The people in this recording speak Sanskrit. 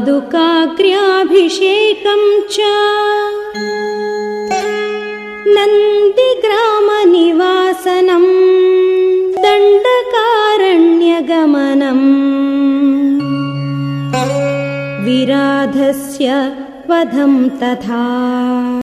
पादुकाग्र्याभिषेकम् च नन्दिग्रामनिवासनम् दण्डकारण्यगमनम् विराधस्य वधम् तथा।